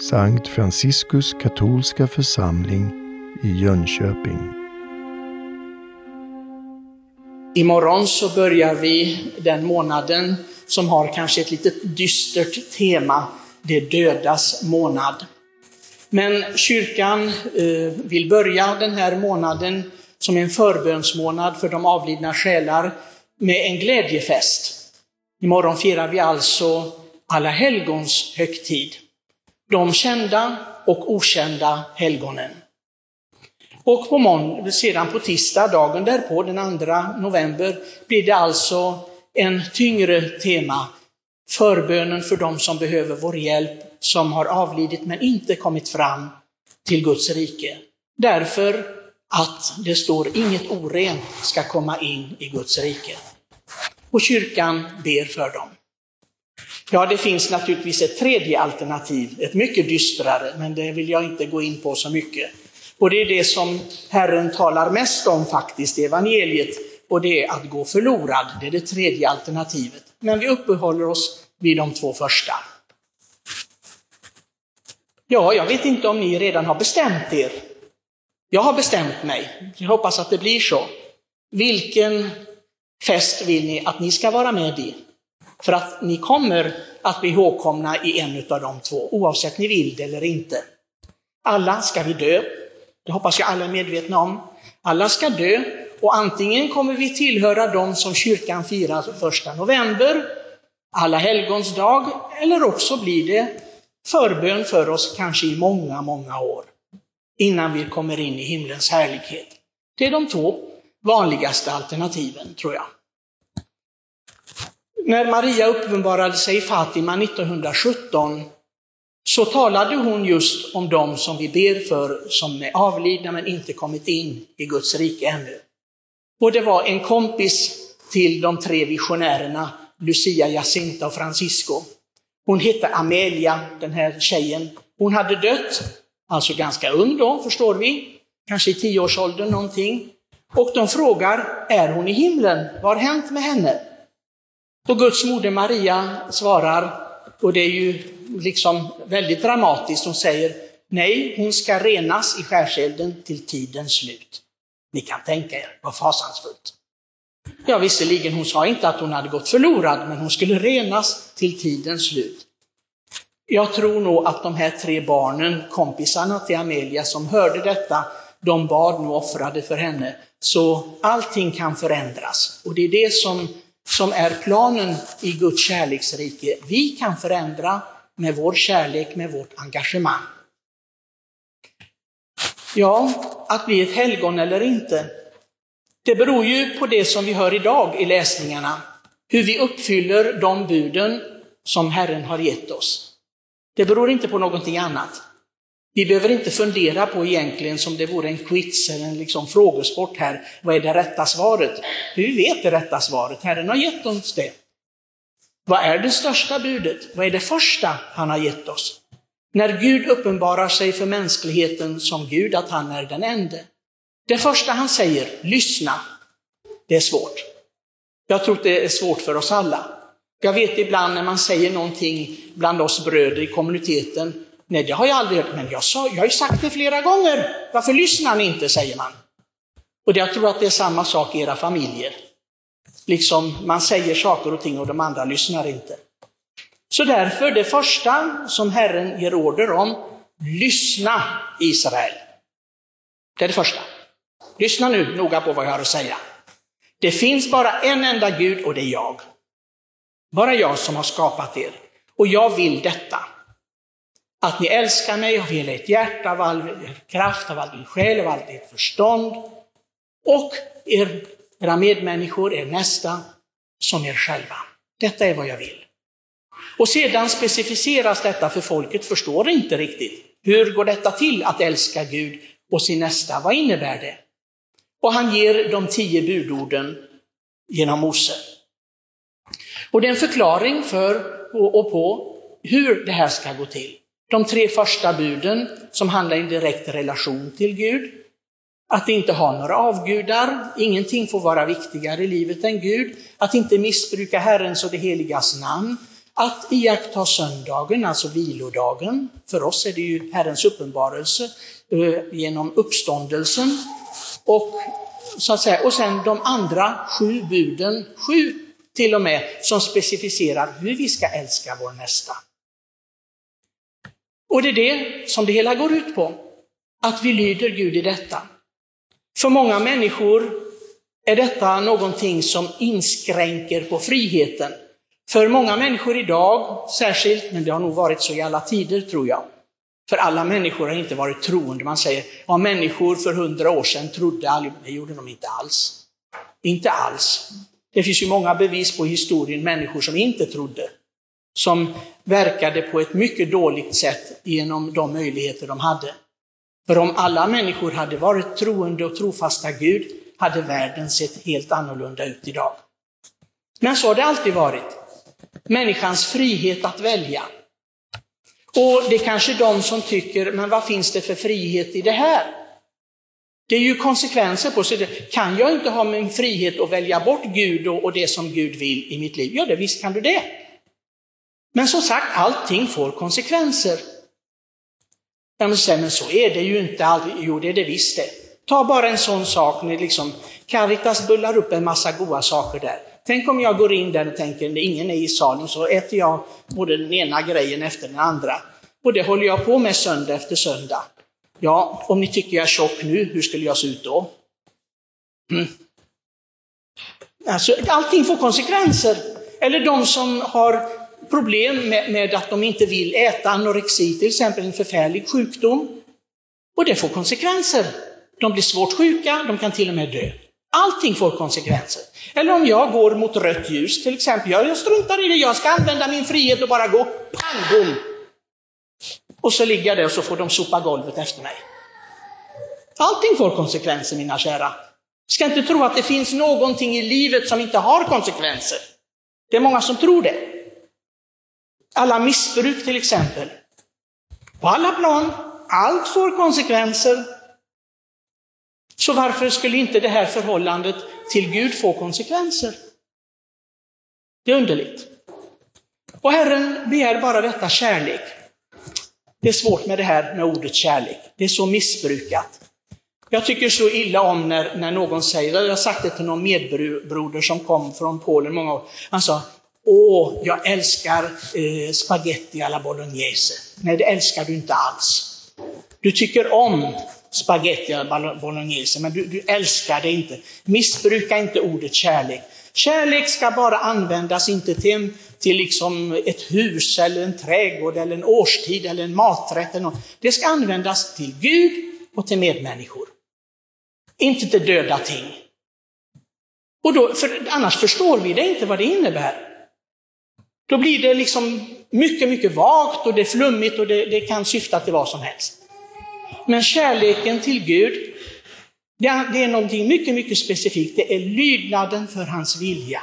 Sankt Franciskus katolska församling i Jönköping. Imorgon så börjar vi den månaden som har kanske ett litet dystert tema, det dödas månad. Men kyrkan eh, vill börja den här månaden som en förbönsmånad för de avlidna själar med en glädjefest. Imorgon firar vi alltså Alla helgons högtid. De kända och okända helgonen. Och på måndag, sedan på tisdag, dagen därpå, den 2 november, blir det alltså en tyngre tema. Förbönen för de som behöver vår hjälp, som har avlidit men inte kommit fram till Guds rike. Därför att det står inget orent ska komma in i Guds rike. Och kyrkan ber för dem. Ja, det finns naturligtvis ett tredje alternativ, ett mycket dystrare, men det vill jag inte gå in på så mycket. Och det är det som Herren talar mest om faktiskt i evangeliet, och det är att gå förlorad. Det är det tredje alternativet. Men vi uppehåller oss vid de två första. Ja, jag vet inte om ni redan har bestämt er. Jag har bestämt mig. Jag hoppas att det blir så. Vilken fest vill ni att ni ska vara med i? För att ni kommer att bli ihågkomna i en av de två, oavsett ni vill det eller inte. Alla ska vi dö. Det hoppas jag alla är medvetna om. Alla ska dö och antingen kommer vi tillhöra de som kyrkan firar första november, alla helgons dag, eller också blir det förbön för oss kanske i många, många år innan vi kommer in i himlens härlighet. Det är de två vanligaste alternativen, tror jag. När Maria uppenbarade sig i Fatima 1917 så talade hon just om dem som vi ber för, som är avlidna men inte kommit in i Guds rike ännu. Och det var en kompis till de tre visionärerna, Lucia, Jacinta och Francisco. Hon hette Amelia, den här tjejen. Hon hade dött, alltså ganska ung då, förstår vi, kanske i tioårsåldern någonting. Och de frågar, är hon i himlen? Vad har hänt med henne? Och Guds moder Maria svarar, och det är ju liksom väldigt dramatiskt, hon säger nej, hon ska renas i skärselden till tidens slut. Ni kan tänka er, vad fasansfullt. Ja, visserligen, hon sa inte att hon hade gått förlorad, men hon skulle renas till tidens slut. Jag tror nog att de här tre barnen, kompisarna till Amelia som hörde detta, de bad nu offrade för henne. Så allting kan förändras. Och det är det som som är planen i Guds kärleksrike. Vi kan förändra med vår kärlek, med vårt engagemang. Ja, att bli ett helgon eller inte, det beror ju på det som vi hör idag i läsningarna, hur vi uppfyller de buden som Herren har gett oss. Det beror inte på någonting annat. Vi behöver inte fundera på egentligen som det vore en quiz eller en liksom frågesport här, vad är det rätta svaret? Vi vet det rätta svaret, Herren har gett oss det. Vad är det största budet? Vad är det första han har gett oss? När Gud uppenbarar sig för mänskligheten som Gud, att han är den ende. Det första han säger, lyssna. Det är svårt. Jag tror att det är svårt för oss alla. Jag vet ibland när man säger någonting bland oss bröder i kommuniteten, Nej, det har jag aldrig hört, men jag, sa, jag har ju sagt det flera gånger. Varför lyssnar ni inte, säger man. Och jag tror att det är samma sak i era familjer. Liksom man säger saker och ting och de andra lyssnar inte. Så därför, det första som Herren ger order om, lyssna Israel. Det är det första. Lyssna nu noga på vad jag har att säga. Det finns bara en enda Gud och det är jag. Bara jag som har skapat er. Och jag vill detta. Att ni älskar mig av hela ert hjärta, av all er kraft, av all din själ, av allt ert förstånd. Och er, era medmänniskor, er nästa, som er själva. Detta är vad jag vill. Och sedan specificeras detta för folket förstår inte riktigt. Hur går detta till att älska Gud och sin nästa? Vad innebär det? Och han ger de tio budorden genom Mose. Och det är en förklaring för och på hur det här ska gå till. De tre första buden som handlar i en direkt relation till Gud. Att inte ha några avgudar, ingenting får vara viktigare i livet än Gud. Att inte missbruka Herrens och det heligas namn. att iaktta söndagen, alltså vilodagen. För oss är det ju Herrens uppenbarelse eh, genom uppståndelsen. Och, så att säga, och sen de andra sju buden, sju till och med, som specificerar hur vi ska älska vår nästa. Och det är det som det hela går ut på, att vi lyder Gud i detta. För många människor är detta någonting som inskränker på friheten. För många människor idag, särskilt, men det har nog varit så i alla tider tror jag. För alla människor har inte varit troende. Man säger, ja människor för hundra år sedan trodde allihop. Det gjorde de inte alls. Inte alls. Det finns ju många bevis på historien, människor som inte trodde. Som verkade på ett mycket dåligt sätt genom de möjligheter de hade. För om alla människor hade varit troende och trofasta Gud, hade världen sett helt annorlunda ut idag. Men så har det alltid varit. Människans frihet att välja. Och det är kanske de som tycker, men vad finns det för frihet i det här? Det är ju konsekvenser på sig. Kan jag inte ha min frihet att välja bort Gud och det som Gud vill i mitt liv? Ja, det, visst kan du det. Men som sagt, allting får konsekvenser. Ja, säger, men så är det ju inte alltid. Jo, det är det visst det. Ta bara en sån sak när liksom Caritas bullar upp en massa goda saker där. Tänk om jag går in där och tänker, när ingen är i salen, så äter jag både den ena grejen efter den andra. Och det håller jag på med söndag efter söndag. Ja, om ni tycker jag är tjock nu, hur skulle jag se ut då? Mm. Alltså, allting får konsekvenser. Eller de som har problem med, med, att de inte vill äta, anorexi till exempel, en förfärlig sjukdom. Och det får konsekvenser. De blir svårt sjuka, de kan till och med dö. Allting får konsekvenser. Eller om jag går mot rött ljus till exempel, jag struntar i det, jag ska använda min frihet och bara gå, pang bom! Och så ligger jag där och så får de sopa golvet efter mig. Allting får konsekvenser mina kära. Ska inte tro att det finns någonting i livet som inte har konsekvenser. Det är många som tror det. Alla missbruk till exempel. På alla plan, allt får konsekvenser. Så varför skulle inte det här förhållandet till Gud få konsekvenser? Det är underligt. Och Herren begär bara detta kärlek. Det är svårt med det här med ordet kärlek. Det är så missbrukat. Jag tycker så illa om när, när någon säger, jag har sagt det till någon medbroder som kom från Polen många år, han sa, åh, jag älskar eh, spaghetti alla bolognese. Nej, det älskar du inte alls. Du tycker om spaghetti alla bolognese, men du, du älskar det inte. Missbruka inte ordet kärlek. Kärlek ska bara användas inte till, till liksom ett hus, eller en trädgård, eller en årstid, eller en maträtt. Eller något. Det ska användas till Gud och till medmänniskor. Inte till döda ting. Och då, för annars förstår vi det inte vad det innebär. Då blir det liksom mycket, mycket vagt och det är flummigt och det, det kan syfta till vad som helst. Men kärleken till Gud, det är, det är någonting mycket, mycket specifikt. Det är lydnaden för hans vilja.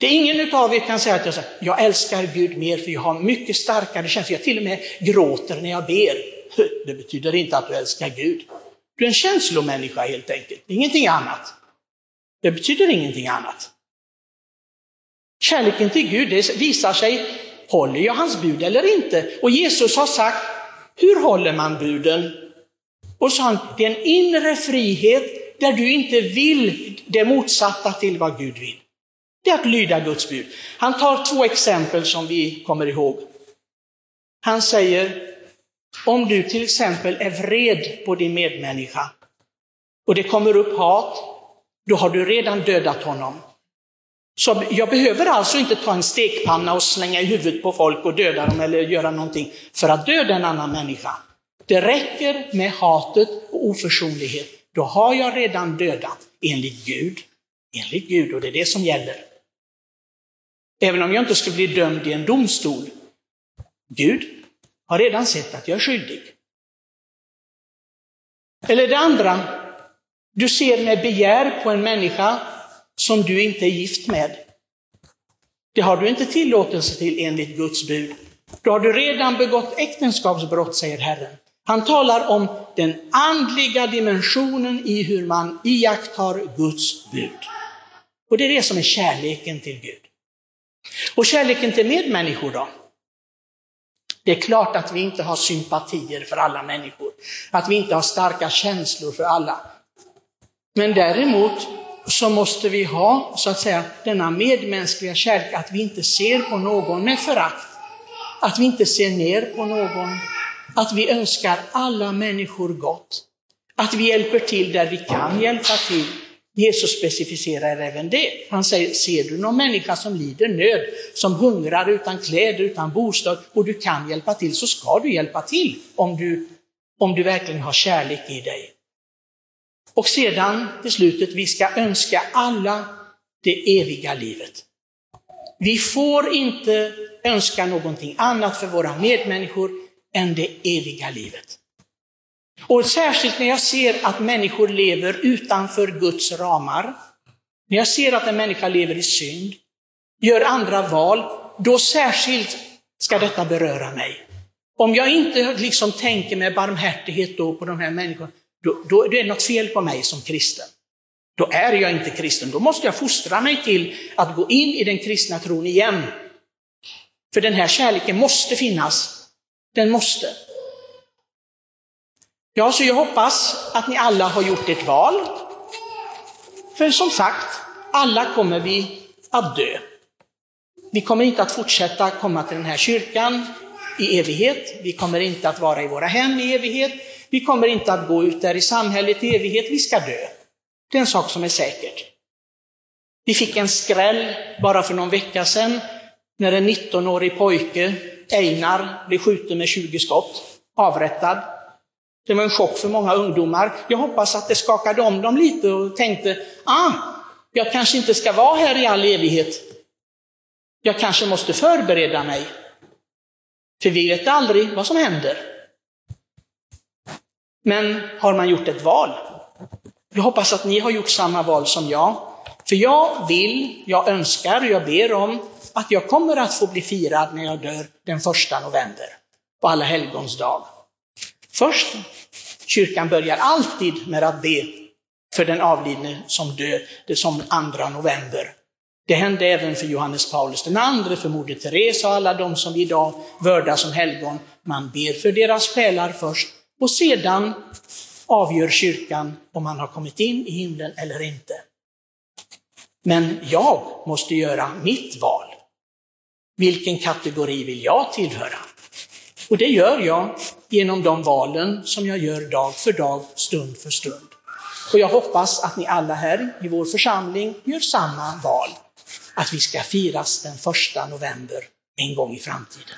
Det är ingen av er kan säga att jag, säger, jag älskar Gud mer för jag har mycket starkare känslor. Jag till och med gråter när jag ber. Det betyder inte att du älskar Gud. Du är en känslomänniska helt enkelt, ingenting annat. Det betyder ingenting annat. Kärleken till Gud det visar sig, håller jag hans bud eller inte? Och Jesus har sagt, hur håller man buden? Och så han, det är en inre frihet där du inte vill det motsatta till vad Gud vill. Det är att lyda Guds bud. Han tar två exempel som vi kommer ihåg. Han säger, om du till exempel är vred på din medmänniska och det kommer upp hat, då har du redan dödat honom. Så jag behöver alltså inte ta en stekpanna och slänga i huvudet på folk och döda dem eller göra någonting för att döda en annan människa. Det räcker med hatet och oförsonlighet. Då har jag redan dödat enligt Gud. Enligt Gud, och det är det som gäller. Även om jag inte skulle bli dömd i en domstol. Gud har redan sett att jag är skyldig. Eller det andra, du ser med begär på en människa som du inte är gift med. Det har du inte tillåtelse till enligt Guds bud. Då har du redan begått äktenskapsbrott, säger Herren. Han talar om den andliga dimensionen i hur man iakttar Guds bud. Och det är det som är kärleken till Gud. Och kärleken till medmänniskor då? Det är klart att vi inte har sympatier för alla människor, att vi inte har starka känslor för alla. Men däremot så måste vi ha, så att säga, denna medmänskliga kärlek, att vi inte ser på någon med förakt, att vi inte ser ner på någon, att vi önskar alla människor gott, att vi hjälper till där vi kan hjälpa till. Jesus specificerar även det. Han säger, ser du någon människa som lider nöd, som hungrar utan kläder, utan bostad och du kan hjälpa till, så ska du hjälpa till om du, om du verkligen har kärlek i dig. Och sedan till slutet, vi ska önska alla det eviga livet. Vi får inte önska någonting annat för våra medmänniskor än det eviga livet. Och särskilt när jag ser att människor lever utanför Guds ramar, när jag ser att en människa lever i synd, gör andra val, då särskilt ska detta beröra mig. Om jag inte liksom tänker med barmhärtighet då på de här människorna, då, då det är något fel på mig som kristen. Då är jag inte kristen, då måste jag fostra mig till att gå in i den kristna tron igen. För den här kärleken måste finnas. Den måste. Ja, så jag hoppas att ni alla har gjort ett val. För som sagt, alla kommer vi att dö. Vi kommer inte att fortsätta komma till den här kyrkan i evighet. Vi kommer inte att vara i våra hem i evighet. Vi kommer inte att gå ut där i samhället i evighet. Vi ska dö. Det är en sak som är säkert. Vi fick en skräll bara för någon vecka sedan när en 19-årig pojke, Einar, blev skjuten med 20 skott, avrättad. Det var en chock för många ungdomar. Jag hoppas att det skakade om dem lite och tänkte, ah, jag kanske inte ska vara här i all evighet. Jag kanske måste förbereda mig. För vi vet aldrig vad som händer. Men har man gjort ett val? Jag hoppas att ni har gjort samma val som jag. För jag vill, jag önskar, jag ber om att jag kommer att få bli firad när jag dör den första november, på alla helgons dag. Först, kyrkan börjar alltid med att be för den avlidne som dör, det som andra november. Det hände även för Johannes Paulus den andre, för Moder Teresa och alla de som vi idag vördar som helgon. Man ber för deras själar först och sedan avgör kyrkan om man har kommit in i himlen eller inte. Men jag måste göra mitt val. Vilken kategori vill jag tillhöra? Och det gör jag genom de valen som jag gör dag för dag, stund för stund. Och jag hoppas att ni alla här i vår församling gör samma val, att vi ska firas den första november en gång i framtiden.